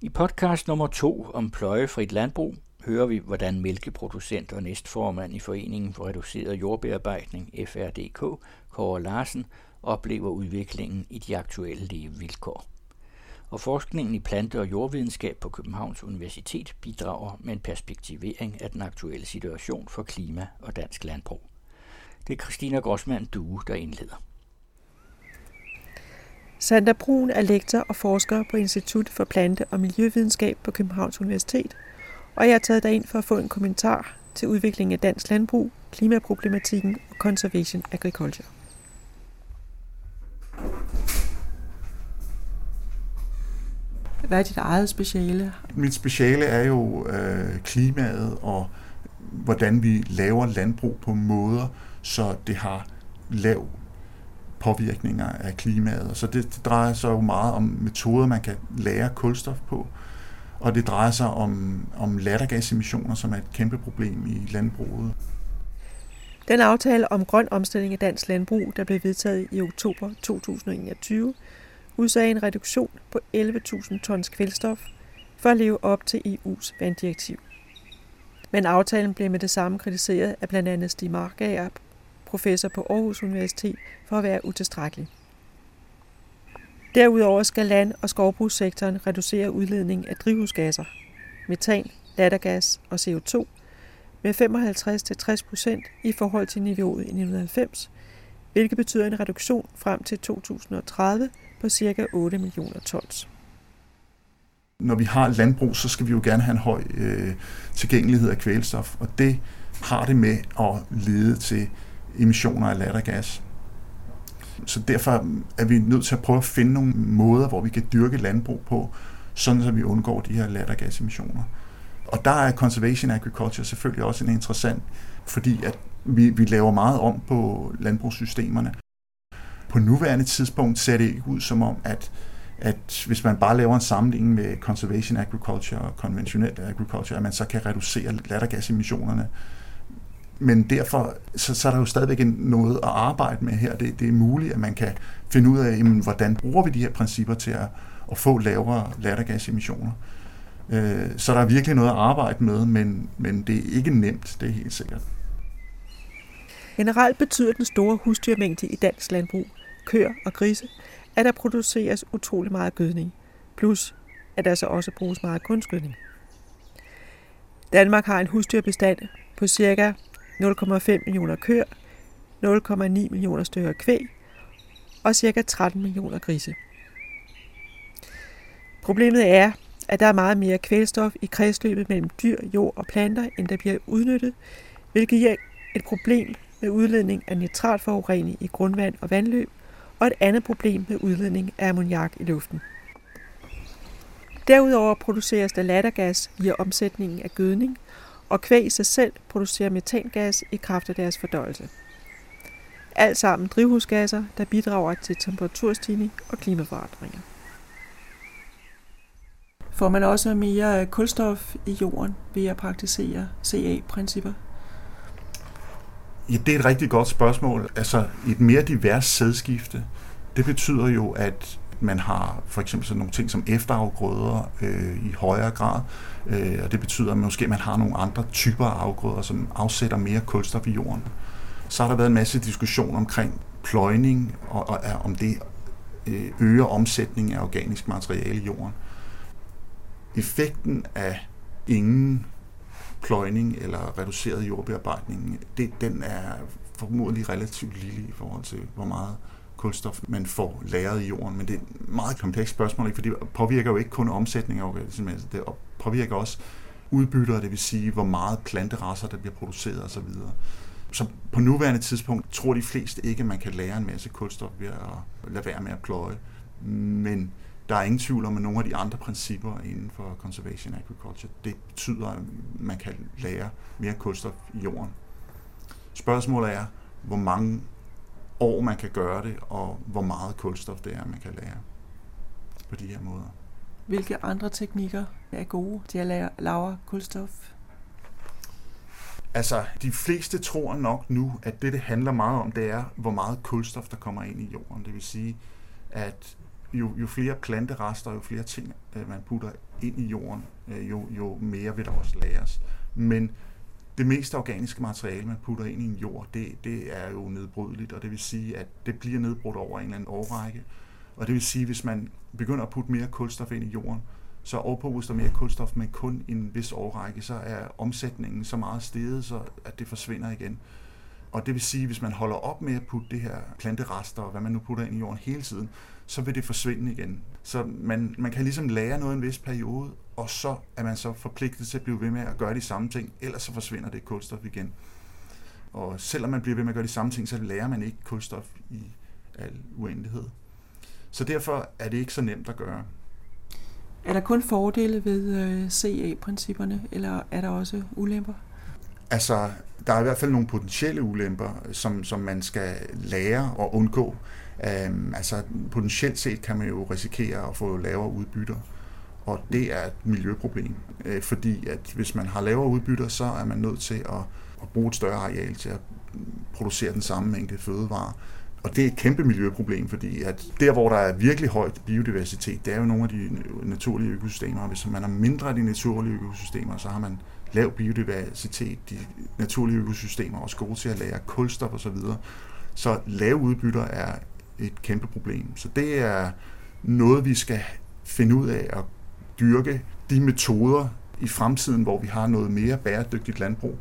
I podcast nummer to om pløjefrit landbrug hører vi, hvordan mælkeproducent og næstformand i Foreningen for Reduceret Jordbearbejdning, FRDK, Kåre Larsen, oplever udviklingen i de aktuelle levevilkår. Og forskningen i plante- og jordvidenskab på Københavns Universitet bidrager med en perspektivering af den aktuelle situation for klima og dansk landbrug. Det er Christina Grossmann Due, der indleder. Sandra Brun er lektor og forsker på Institut for Plante- og Miljøvidenskab på Københavns Universitet, og jeg har taget dig ind for at få en kommentar til udviklingen af dansk landbrug, klimaproblematikken og conservation agriculture. Hvad er dit eget speciale? Mit speciale er jo øh, klimaet og hvordan vi laver landbrug på måder, så det har lav påvirkninger af klimaet. Så det, det drejer sig jo meget om metoder, man kan lære kulstof på, og det drejer sig om, om lattergasemissioner, som er et kæmpe problem i landbruget. Den aftale om grøn omstilling af dansk landbrug, der blev vedtaget i oktober 2021, udsagde en reduktion på 11.000 tons kvælstof for at leve op til EU's vanddirektiv. Men aftalen blev med det samme kritiseret af blandt andet Stig Markager, professor på Aarhus Universitet, for at være utilstrækkelig. Derudover skal land- og skovbrugssektoren reducere udledningen af drivhusgasser, metan, lattergas og CO2 med 55-60% i forhold til niveauet i 1990, hvilket betyder en reduktion frem til 2030 på ca. 8 millioner tons. Når vi har landbrug, så skal vi jo gerne have en høj øh, tilgængelighed af kvælstof, og det har det med at lede til emissioner af lattergas. Så derfor er vi nødt til at prøve at finde nogle måder, hvor vi kan dyrke landbrug på, sådan så vi undgår de her lattergasemissioner. Og der er conservation agriculture selvfølgelig også en interessant, fordi at vi, vi laver meget om på landbrugssystemerne. På nuværende tidspunkt ser det ikke ud som om, at, at hvis man bare laver en sammenligning med conservation agriculture og konventionel agriculture, at man så kan reducere lattergasemissionerne men derfor så, så er der jo stadigvæk noget at arbejde med her. Det, det er muligt, at man kan finde ud af, jamen, hvordan bruger vi de her principper til at, at få lavere lattergasemissioner. Øh, så der er virkelig noget at arbejde med, men, men det er ikke nemt, det er helt sikkert. Generelt betyder den store husdyrmængde i dansk landbrug, køer og grise, at der produceres utrolig meget gødning, plus at der så også bruges meget kunstgødning. Danmark har en husdyrbestand på ca. 0,5 millioner køer, 0,9 millioner stykker kvæg og ca. 13 millioner grise. Problemet er, at der er meget mere kvælstof i kredsløbet mellem dyr, jord og planter, end der bliver udnyttet, hvilket giver et problem med udledning af nitratforurening i grundvand og vandløb, og et andet problem med udledning af ammoniak i luften. Derudover produceres der lattergas via omsætningen af gødning, og kvæg i sig selv producerer metangas i kraft af deres fordøjelse. Alt sammen drivhusgasser, der bidrager til temperaturstigning og klimaforandringer. Får man også mere kulstof i jorden ved at praktisere CA-principper? Ja, det er et rigtig godt spørgsmål. Altså, et mere divers sædskifte, det betyder jo, at man har for eksempel sådan nogle ting som efterafgrøder øh, i højere grad, øh, og det betyder at måske, man har nogle andre typer af afgrøder, som afsætter mere kulstof i jorden. Så har der været en masse diskussion omkring pløjning, og, og, og om det øh, øger omsætningen af organisk materiale i jorden. Effekten af ingen pløjning eller reduceret jordbearbejdning, det, den er formodentlig relativt lille i forhold til, hvor meget kulstof, man får lagret i jorden. Men det er et meget komplekst spørgsmål, ikke? for det påvirker jo ikke kun omsætning af organismer, altså, det påvirker også udbytter, det vil sige, hvor meget planterasser, der bliver produceret osv. Så på nuværende tidspunkt tror de fleste ikke, at man kan lære en masse kulstof ved at lade være med at pløje. Men der er ingen tvivl om, at nogle af de andre principper inden for conservation agriculture, det betyder, at man kan lære mere kulstof i jorden. Spørgsmålet er, hvor mange år man kan gøre det, og hvor meget kulstof det er, man kan lære på de her måder. Hvilke andre teknikker er gode til at lære lavere kulstof? Altså, de fleste tror nok nu, at det, det handler meget om, det er, hvor meget kulstof, der kommer ind i jorden. Det vil sige, at jo, jo flere planterester, jo flere ting, øh, man putter ind i jorden, øh, jo, jo mere vil der også læres. Men det meste organiske materiale, man putter ind i en jord, det, det er jo nedbrydeligt, og det vil sige, at det bliver nedbrudt over en eller anden årrække. Og det vil sige, at hvis man begynder at putte mere kulstof ind i jorden, så overpås der mere kulstof, men kun en vis årrække, så er omsætningen så meget steget, så at det forsvinder igen. Og det vil sige, at hvis man holder op med at putte det her planterester, og hvad man nu putter ind i jorden hele tiden, så vil det forsvinde igen. Så man, man kan ligesom lære noget en vis periode, og så er man så forpligtet til at blive ved med at gøre de samme ting, ellers så forsvinder det kulstof igen. Og selvom man bliver ved med at gøre de samme ting, så lærer man ikke kulstof i al uendelighed. Så derfor er det ikke så nemt at gøre. Er der kun fordele ved øh, CA-principperne, eller er der også ulemper? Altså, der er i hvert fald nogle potentielle ulemper, som, som man skal lære og undgå. Øhm, altså, potentielt set kan man jo risikere at få lavere udbytter, og det er et miljøproblem, øh, fordi at hvis man har lavere udbytter, så er man nødt til at, at bruge et større areal til at producere den samme mængde fødevarer. Og det er et kæmpe miljøproblem, fordi at der, hvor der er virkelig højt biodiversitet, det er jo nogle af de naturlige økosystemer. Hvis man har mindre af de naturlige økosystemer, så har man lav biodiversitet. De naturlige økosystemer er også gode til at lære kulstof osv. Så, så lave udbytter er et kæmpe problem. Så det er noget, vi skal finde ud af at dyrke de metoder i fremtiden, hvor vi har noget mere bæredygtigt landbrug.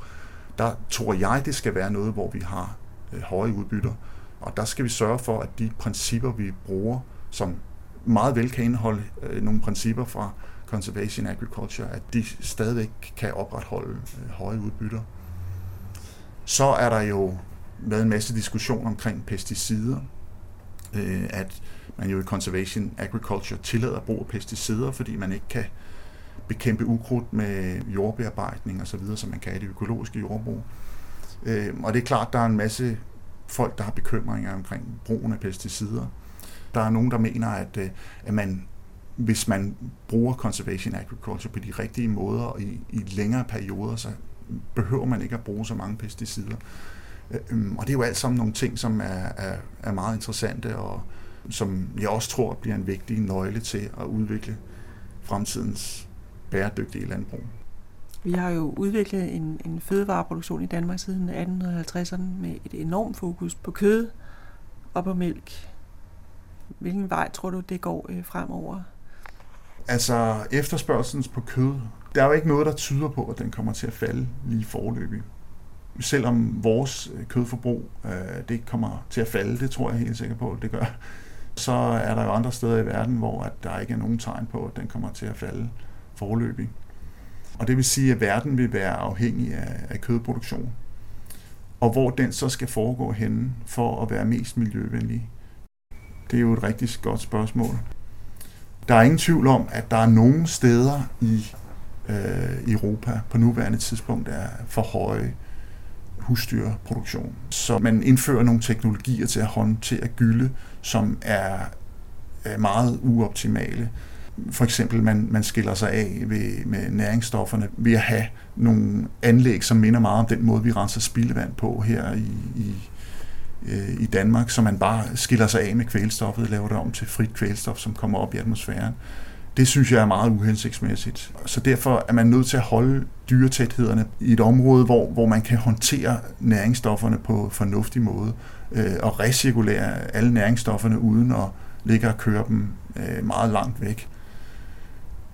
Der tror jeg, det skal være noget, hvor vi har øh, høje udbytter. Og der skal vi sørge for, at de principper, vi bruger, som meget vel kan indeholde øh, nogle principper fra conservation agriculture, at de stadigvæk kan opretholde øh, høje udbytter. Så er der jo været en masse diskussion omkring pesticider, øh, at man jo i conservation agriculture tillader brug af pesticider, fordi man ikke kan bekæmpe ukrudt med jordbearbejdning osv., som man kan i det økologiske jordbrug. Øh, og det er klart, der er en masse folk, der har bekymringer omkring brugen af pesticider. Der er nogen, der mener, at, øh, at man, hvis man bruger conservation agriculture på de rigtige måder og i, i længere perioder, så behøver man ikke at bruge så mange pesticider. Øhm, og det er jo alt sammen nogle ting, som er, er, er meget interessante, og som jeg også tror bliver en vigtig nøgle til at udvikle fremtidens bæredygtige landbrug. Vi har jo udviklet en, en fødevareproduktion i Danmark siden 1850'erne med et enormt fokus på kød og på mælk. Hvilken vej tror du, det går øh, fremover? Altså efterspørgselen på kød, der er jo ikke noget, der tyder på, at den kommer til at falde lige forløbig. Selvom vores øh, kødforbrug øh, det kommer til at falde, det tror jeg helt sikkert på, at det gør, så er der jo andre steder i verden, hvor at der ikke er nogen tegn på, at den kommer til at falde forløbig. Og det vil sige, at verden vil være afhængig af, af kødproduktion. Og hvor den så skal foregå henne for at være mest miljøvenlig, det er jo et rigtig godt spørgsmål. Der er ingen tvivl om, at der er nogle steder i øh, Europa på nuværende tidspunkt er for høje husdyrproduktion. Så man indfører nogle teknologier til at håndtere gylde, som er meget uoptimale for eksempel man, man skiller sig af ved, med næringsstofferne ved at have nogle anlæg, som minder meget om den måde, vi renser spildevand på her i, i, øh, i Danmark, så man bare skiller sig af med kvælstoffet, laver det om til frit kvælstof, som kommer op i atmosfæren. Det synes jeg er meget uhensigtsmæssigt. Så derfor er man nødt til at holde dyretæthederne i et område, hvor, hvor man kan håndtere næringsstofferne på fornuftig måde øh, og recirkulere alle næringsstofferne uden at ligge og køre dem øh, meget langt væk.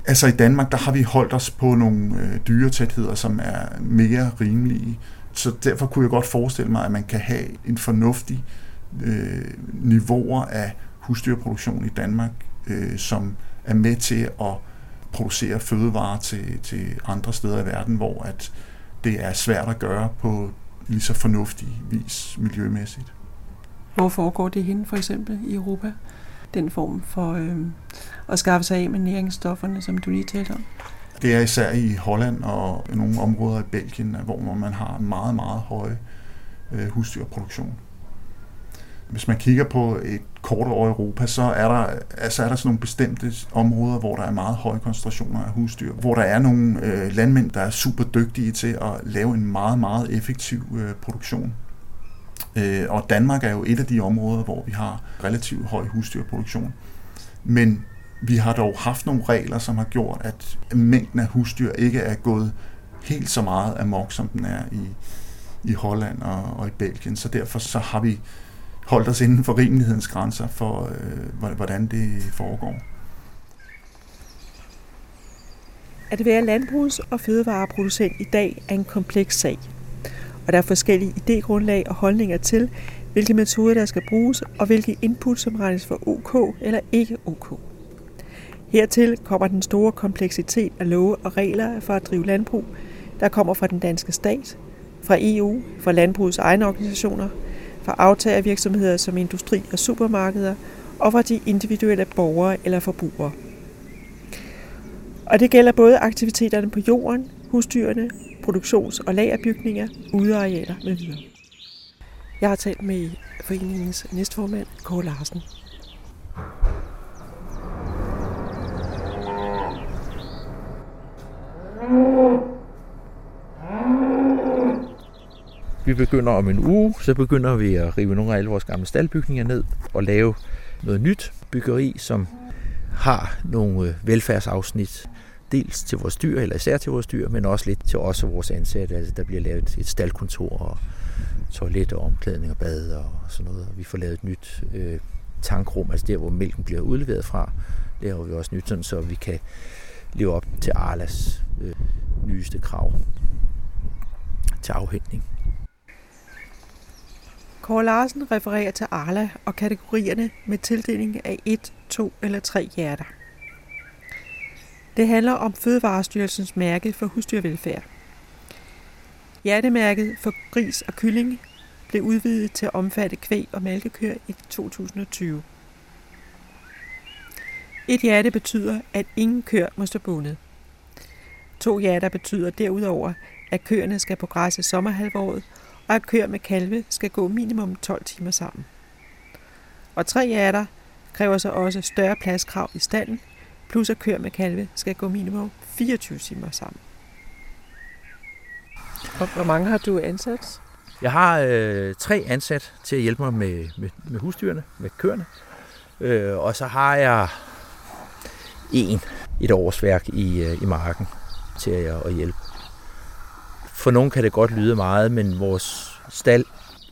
Altså i Danmark, der har vi holdt os på nogle øh, dyretætheder, som er mere rimelige. Så derfor kunne jeg godt forestille mig, at man kan have en fornuftig øh, niveauer af husdyrproduktion i Danmark, øh, som er med til at producere fødevarer til, til andre steder i verden, hvor at det er svært at gøre på lige så fornuftig vis miljømæssigt. Hvor foregår det henne for eksempel i Europa? Den form for øh, at skaffe sig af med næringsstofferne, som du lige talte om? Det er især i Holland og nogle områder i Belgien, hvor man har meget, meget høj øh, husdyrproduktion. Hvis man kigger på et kort over Europa, så er der, altså er der sådan nogle bestemte områder, hvor der er meget høje koncentrationer af husdyr, hvor der er nogle øh, landmænd, der er super dygtige til at lave en meget, meget effektiv øh, produktion. Øh, og Danmark er jo et af de områder, hvor vi har relativt høj husdyrproduktion. Men vi har dog haft nogle regler, som har gjort, at mængden af husdyr ikke er gået helt så meget amok, som den er i, i Holland og, og i Belgien. Så derfor så har vi holdt os inden for rimelighedens grænser for, øh, hvordan det foregår. At være landbrugs- og fødevareproducent i dag er en kompleks sag, og der er forskellige idégrundlag og holdninger til, hvilke metoder der skal bruges, og hvilke input som regnes for OK eller ikke OK. Hertil kommer den store kompleksitet af love og regler for at drive landbrug, der kommer fra den danske stat, fra EU, fra landbrugets egne organisationer, fra aftagervirksomheder som industri og supermarkeder, og fra de individuelle borgere eller forbrugere. Og det gælder både aktiviteterne på jorden, husdyrene, produktions- og lagerbygninger, udearealer med videre. Jeg har talt med foreningens næstformand, Kåre Larsen. Vi begynder om en uge, så begynder vi at rive nogle af alle vores gamle staldbygninger ned og lave noget nyt byggeri, som har nogle øh, velfærdsafsnit, dels til vores dyr, eller især til vores dyr, men også lidt til os og vores ansatte. Altså, der bliver lavet et staldkontor og toilet og omklædning og bad og sådan noget. Og vi får lavet et nyt øh, tankrum, altså der, hvor mælken bliver udleveret fra. Laver vi også nyt, sådan, så vi kan leve op til Arlas øh, nyeste krav til afhængning. Kåre Larsen refererer til Arla og kategorierne med tildeling af 1, 2 eller 3 hjerter. Det handler om Fødevarestyrelsens mærke for husdyrvelfærd. Hjertemærket for gris og kylling blev udvidet til at omfatte kvæg og malkekøer i 2020. Et hjerte betyder, at ingen køer må stå bundet. To hjerter betyder derudover, at køerne skal på græs i sommerhalvåret, og at køer med kalve skal gå minimum 12 timer sammen. Og tre hjerter kræver så også større pladskrav i stallen, plus at køer med kalve skal gå minimum 24 timer sammen. Og hvor mange har du ansat? Jeg har øh, tre ansat til at hjælpe mig med, med, med husdyrene, med køerne. Øh, og så har jeg en, et årsværk i, øh, i marken til at, at hjælpe. For nogen kan det godt lyde meget, men vores stald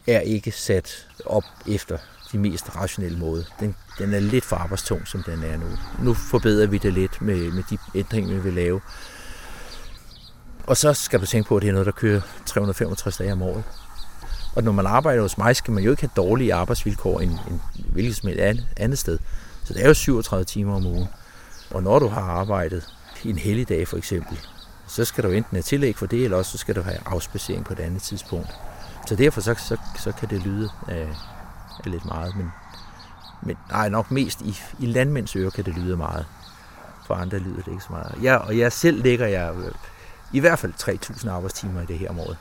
er ikke sat op efter de mest rationelle måde. Den, den er lidt for arbejdstung, som den er nu. Nu forbedrer vi det lidt med, med de ændringer, vi vil lave. Og så skal du tænke på, at det er noget, der kører 365 dage om året. Og når man arbejder hos mig, skal man jo ikke have dårlige arbejdsvilkår end, end hvilket som helst andet sted. Så det er jo 37 timer om ugen. Og når du har arbejdet en helligdag for eksempel, så skal du enten have tillæg for det, eller også så skal du have afspacering på et andet tidspunkt. Så derfor så, så, så kan det lyde af, er lidt meget, men, men nej, nok mest i, i landmænds ører kan det lyde meget. For andre lyder det ikke så meget. Ja, og jeg selv lægger jeg øh, i hvert fald 3.000 arbejdstimer i det her om året.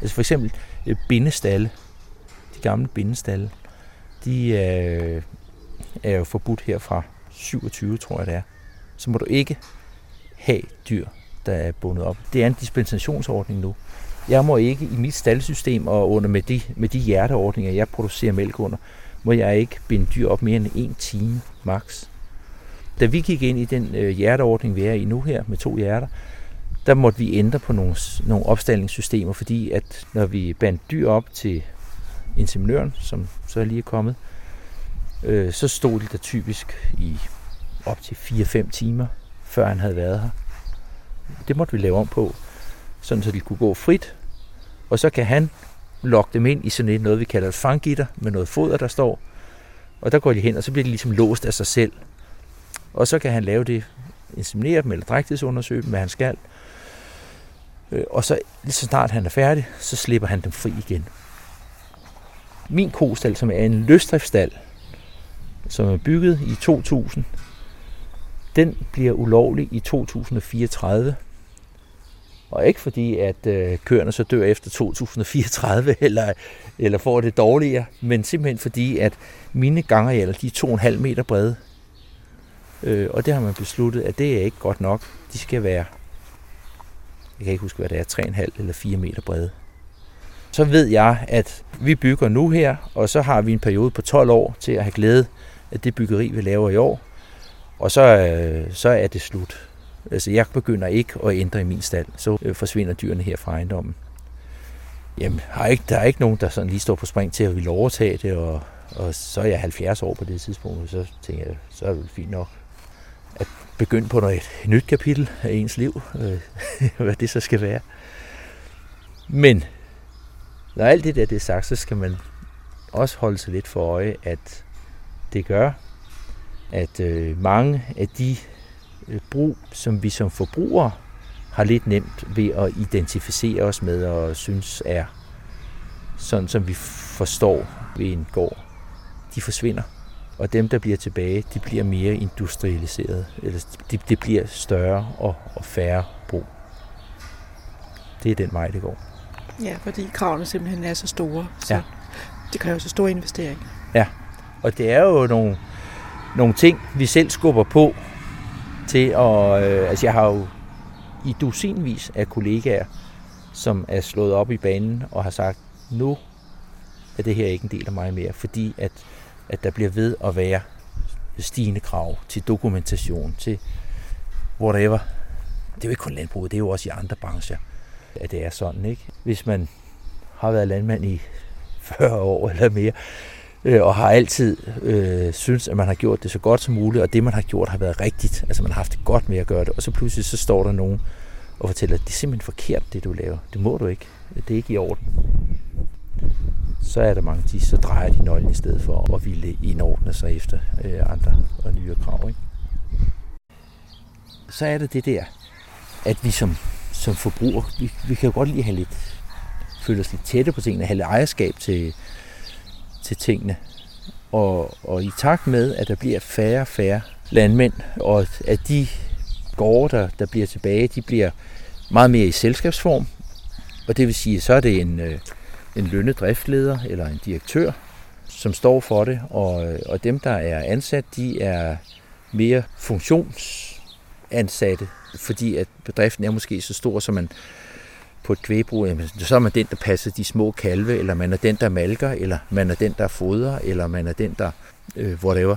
Altså for eksempel øh, bindestalle, de gamle bindestalle, de øh, er jo forbudt her fra 27, tror jeg det er. Så må du ikke have dyr, der er bundet op. Det er en dispensationsordning nu. Jeg må ikke i mit staldsystem og under med de, med de hjerteordninger, jeg producerer mælk under, må jeg ikke binde dyr op mere end en time max. Da vi gik ind i den øh, hjerteordning, vi er i nu her med to hjerter, der måtte vi ændre på nogle, nogle opstillingssystemer, fordi at når vi bandt dyr op til inseminøren, som så er lige er kommet, øh, så stod de der typisk i op til 4-5 timer, før han havde været her. Det måtte vi lave om på, sådan så de kunne gå frit, og så kan han lokke dem ind i sådan et noget, vi kalder et fanggitter, med noget foder, der står, og der går de hen, og så bliver de ligesom låst af sig selv. Og så kan han lave det, inseminere dem eller drægtighedsundersøge dem, hvad han skal. Øh, og så lige så snart han er færdig, så slipper han dem fri igen. Min kostal, som er en løsdriftsstald, som er bygget i 2000, den bliver ulovlig i 2034. Og ikke fordi, at øh, køerne så dør efter 2034, eller, eller får det dårligere, men simpelthen fordi, at mine gangarealer, de er 2,5 meter brede. Øh, og det har man besluttet, at det er ikke godt nok. De skal være, jeg kan ikke huske, hvad det er, 3,5 eller 4 meter brede. Så ved jeg, at vi bygger nu her, og så har vi en periode på 12 år til at have glæde af det byggeri, vi laver i år, og så, øh, så er det slut. Altså, jeg begynder ikke at ændre i min stald, så øh, forsvinder dyrene her fra ejendommen. Jamen, har ikke, der er ikke nogen, der sådan lige står på spring til at ville overtage det, og, og så er jeg 70 år på det tidspunkt, og så tænker jeg, så er det fint nok at begynde på noget, et nyt kapitel af ens liv, øh, hvad det så skal være. Men når alt det der det er sagt, så skal man også holde sig lidt for øje, at det gør, at øh, mange af de brug, som vi som forbrugere har lidt nemt ved at identificere os med og synes er sådan, som vi forstår ved en gård, de forsvinder. Og dem, der bliver tilbage, de bliver mere industrialiseret, eller det de bliver større og, og færre brug. Det er den vej, det går. Ja, fordi kravene simpelthen er så store, så Ja. det kræver så store investeringer. Ja, og det er jo nogle, nogle ting, vi selv skubber på til at... Øh, altså, jeg har jo i dusinvis af kollegaer, som er slået op i banen og har sagt, nu er det her ikke en del af mig mere, fordi at, at der bliver ved at være stigende krav til dokumentation, til whatever. Det er jo ikke kun landbruget, det er jo også i andre brancher, at det er sådan, ikke? Hvis man har været landmand i 40 år eller mere, øh, og har altid øh, synes, at man har gjort det så godt som muligt, og det, man har gjort, har været rigtigt. Altså, man har haft det godt med at gøre det, og så pludselig så står der nogen og fortæller, at det er simpelthen forkert, det du laver. Det må du ikke. Det er ikke i orden. Så er der mange, de så drejer de nøglen i stedet for at ville indordne sig efter øh, andre og nye krav. Ikke? Så er det det der, at vi som, som forbruger, vi, vi kan jo godt lige have lidt, føle os lidt tætte på tingene, have lidt ejerskab til, til tingene. Og, og i takt med, at der bliver færre og færre landmænd, og at de gårde, der, der bliver tilbage, de bliver meget mere i selskabsform. Og det vil sige, så er det en, øh, en lønnet driftleder eller en direktør, som står for det, og, øh, og dem, der er ansat, de er mere funktionsansatte, fordi at bedriften er måske så stor, så man på et kvægbrug, jamen, så er man den, der passer de små kalve, eller man er den, der malker, eller man er den, der fodrer, eller man er den, der øh, whatever.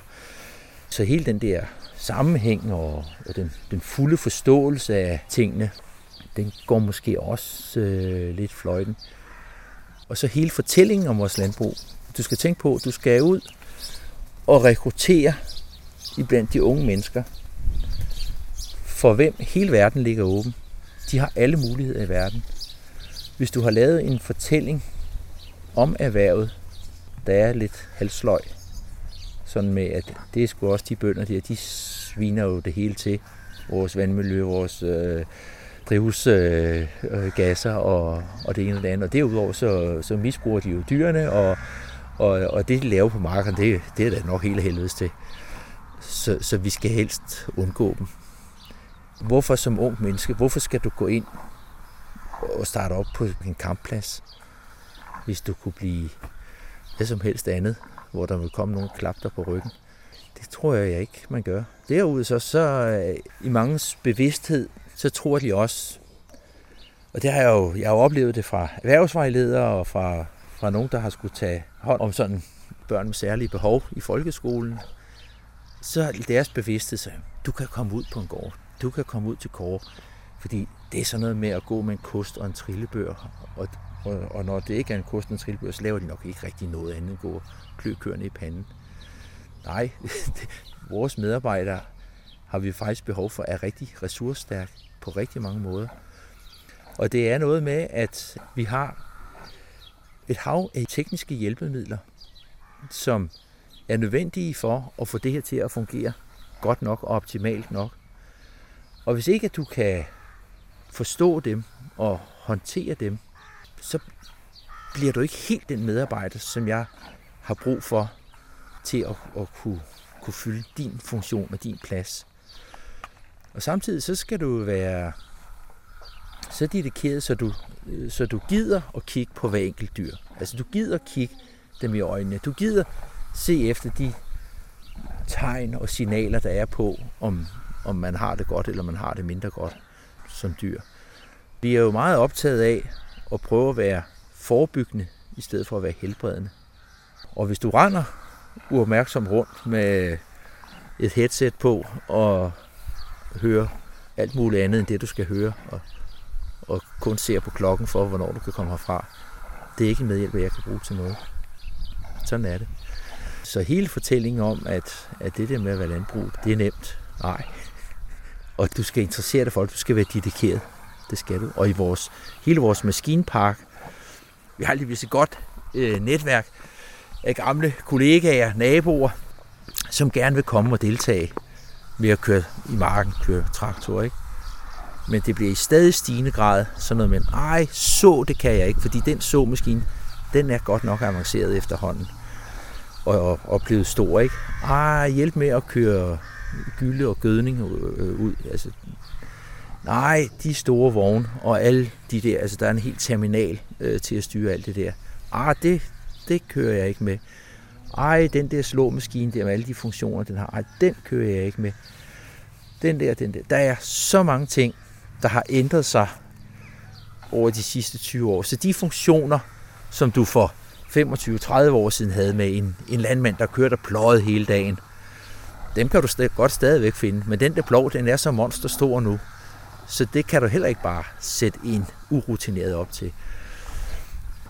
Så hele den der sammenhæng og, og den, den fulde forståelse af tingene, den går måske også øh, lidt fløjten. Og så hele fortællingen om vores landbrug. Du skal tænke på, at du skal ud og rekruttere iblandt de unge mennesker, for hvem hele verden ligger åben. De har alle muligheder i verden. Hvis du har lavet en fortælling om erhvervet, der er lidt halsløg, sådan med, at det er sgu også de bønder der, de sviner jo det hele til. Vores vandmiljø, vores øh, drivhusgasser øh, gasser og, og det ene og det andet. Og derudover så, så misbruger de jo dyrene, og, og, og det de laver på markerne, det, det er da nok hele helvedes til. Så, så vi skal helst undgå dem. Hvorfor som ung menneske, hvorfor skal du gå ind og starte op på en kampplads, hvis du kunne blive hvad som helst andet, hvor der vil komme nogle klapter på ryggen? Det tror jeg ikke, man gør. Derudover så, så øh, i mangens bevidsthed, så tror de også, og det har jeg jo, jeg har jo oplevet det fra erhvervsvejledere og fra, fra nogen, der har skulle tage hånd om sådan børn med særlige behov i folkeskolen, så deres bevidsthed, så du kan komme ud på en gård, du kan komme ud til Kåre, fordi det er sådan noget med at gå med en kost og en trillebør, og, og, og når det ikke er en kost og en trillebør, så laver de nok ikke rigtig noget andet end at gå og klø køerne i panden. Nej, vores medarbejdere har vi faktisk behov for, er rigtig ressourcestærk på rigtig mange måder. Og det er noget med, at vi har et hav af tekniske hjælpemidler, som er nødvendige for at få det her til at fungere godt nok og optimalt nok. Og hvis ikke at du kan forstå dem og håndtere dem, så bliver du ikke helt den medarbejder, som jeg har brug for til at, at kunne, kunne fylde din funktion og din plads. Og samtidig så skal du være så dedikeret, så du, så du gider at kigge på hver enkelt dyr. Altså du gider kigge dem i øjnene. Du gider se efter de tegn og signaler, der er på, om, om man har det godt eller man har det mindre godt som dyr. Vi er jo meget optaget af at prøve at være forebyggende, i stedet for at være helbredende. Og hvis du render uopmærksom rundt med et headset på og hører alt muligt andet end det, du skal høre, og, og kun ser på klokken for, hvornår du kan komme herfra. Det er ikke en medhjælp, jeg kan bruge til noget. Sådan er det. Så hele fortællingen om, at, at det der med at være landbrug, det er nemt. Nej. Og du skal interessere dig for det. Du skal være dedikeret. Det skal du. Og i vores, hele vores maskinpark, vi har lige et godt øh, netværk af gamle kollegaer, naboer, som gerne vil komme og deltage med at køre i marken, køre traktor, ikke? Men det bliver i stadig stigende grad sådan noget med, ej, så det kan jeg ikke, fordi den såmaskine, den er godt nok avanceret efterhånden og, og, og blevet stor, ikke? Ej, hjælp med at køre gylde og gødning øh, øh, ud. Altså, nej, de store vogne og alle de der, altså der er en helt terminal øh, til at styre alt det der. Ah, det, det kører jeg ikke med. Ej, den der slåmaskine der med alle de funktioner, den har, ej, den kører jeg ikke med. Den der, den der. Der er så mange ting, der har ændret sig over de sidste 20 år. Så de funktioner, som du for 25-30 år siden havde med en, en landmand, der kørte og pløjede hele dagen, dem kan du st- godt stadigvæk finde. Men den der plov, den er så monsterstor nu, så det kan du heller ikke bare sætte en urutineret op til.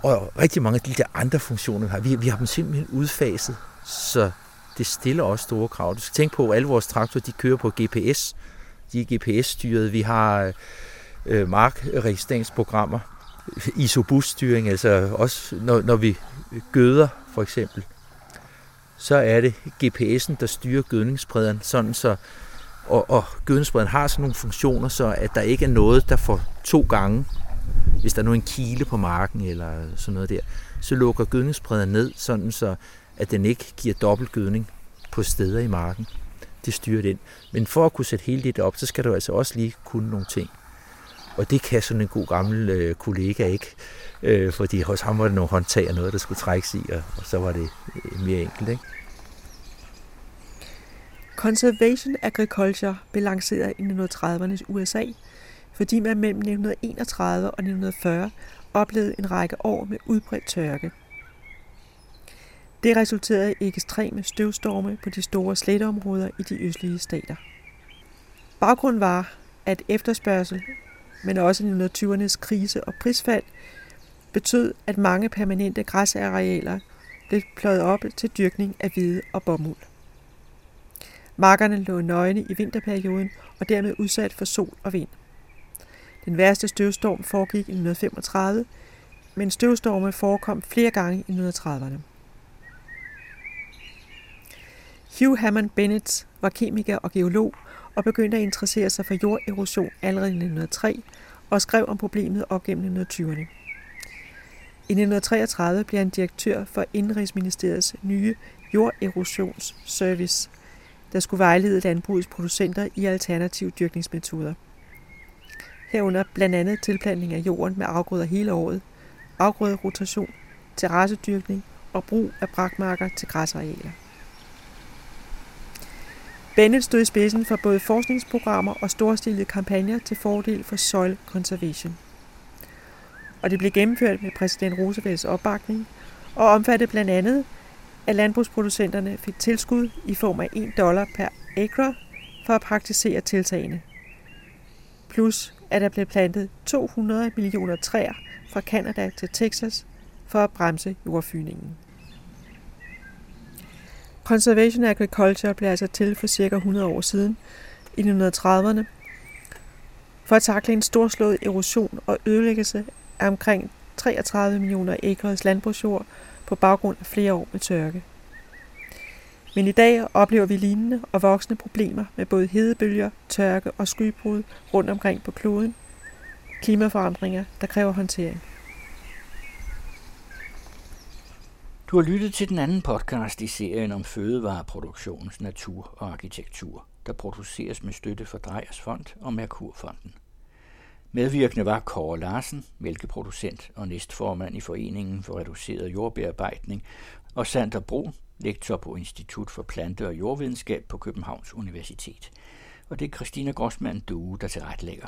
Og rigtig mange af de der andre funktioner, har, vi, vi har dem simpelthen udfaset, så det stiller også store krav. Du skal tænke på, at alle vores traktorer, de kører på GPS. De er GPS-styret. Vi har øh, markregistreringsprogrammer, isobusstyring, altså også når, når vi gøder for eksempel, så er det GPS'en, der styrer gødningssprederen, sådan så, og, og gødningssprederen har sådan nogle funktioner, så at der ikke er noget, der får to gange, hvis der er nu en kile på marken eller sådan noget der, så lukker gødningssprederen ned, sådan så at den ikke giver dobbelt gødning på steder i marken. Det styrer den. Men for at kunne sætte hele det op, så skal du altså også lige kunne nogle ting. Og det kan sådan en god gammel øh, kollega ikke, øh, fordi hos ham var det nogle håndtag og noget, der skulle trækkes i, og, og så var det øh, mere enkelt. Ikke? Conservation Agriculture blev lanceret i 1930'ernes USA, fordi man mellem 1931 og 1940 oplevede en række år med udbredt tørke. Det resulterede i ekstreme støvstorme på de store sletteområder i de østlige stater. Baggrunden var, at efterspørgsel, men også 1920'ernes krise og prisfald, betød, at mange permanente græsarealer blev pløjet op til dyrkning af hvide og bomuld. Markerne lå nøgne i vinterperioden og dermed udsat for sol og vind. Den værste støvstorm foregik i 1935, men støvstorme forekom flere gange i 1930'erne. Hugh Hammond Bennett var kemiker og geolog og begyndte at interessere sig for jorderosion allerede i 1903 og skrev om problemet op gennem 1920'erne. I 1933 blev han direktør for Indrigsministeriets nye jorderosionsservice, der skulle vejlede landbrugets producenter i alternative dyrkningsmetoder. Herunder blandt andet tilplantning af jorden med afgrøder hele året, afgrøderotation, terrassedyrkning og brug af brakmarker til græsarealer. Bennett stod i spidsen for både forskningsprogrammer og storstilede kampagner til fordel for soil conservation. Og det blev gennemført med præsident Roosevelts opbakning og omfattede blandt andet, at landbrugsproducenterne fik tilskud i form af 1 dollar per acre for at praktisere tiltagene. Plus at der blev plantet 200 millioner træer fra Canada til Texas for at bremse jordfyningen. Conservation Agriculture blev altså til for cirka 100 år siden, i 1930'erne, for at takle en storslået erosion og ødelæggelse af omkring 33 millioner acres landbrugsjord på baggrund af flere år med tørke. Men i dag oplever vi lignende og voksende problemer med både hedebølger, tørke og skybrud rundt omkring på kloden. Klimaforandringer, der kræver håndtering. Du har lyttet til den anden podcast i serien om fødevareproduktionens natur og arkitektur, der produceres med støtte fra Drejers Fond og Merkurfonden. Medvirkende var Kåre Larsen, mælkeproducent og næstformand i Foreningen for Reduceret Jordbearbejdning, og Sander Bro, lektor på Institut for Plante- og Jordvidenskab på Københavns Universitet. Og det er Christina Grossmann Due, der tilrettelægger.